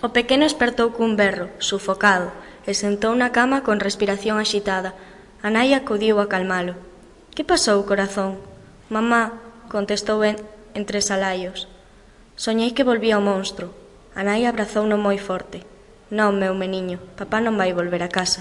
O pequeno espertou cun berro, sufocado, e sentou na cama con respiración axitada. A nai acudiu a calmalo. Que pasou, corazón? Mamá, contestou en, entre salaios. Soñei que volvía o monstro. A nai abrazouno moi forte. Non, meu meniño, papá non vai volver a casa.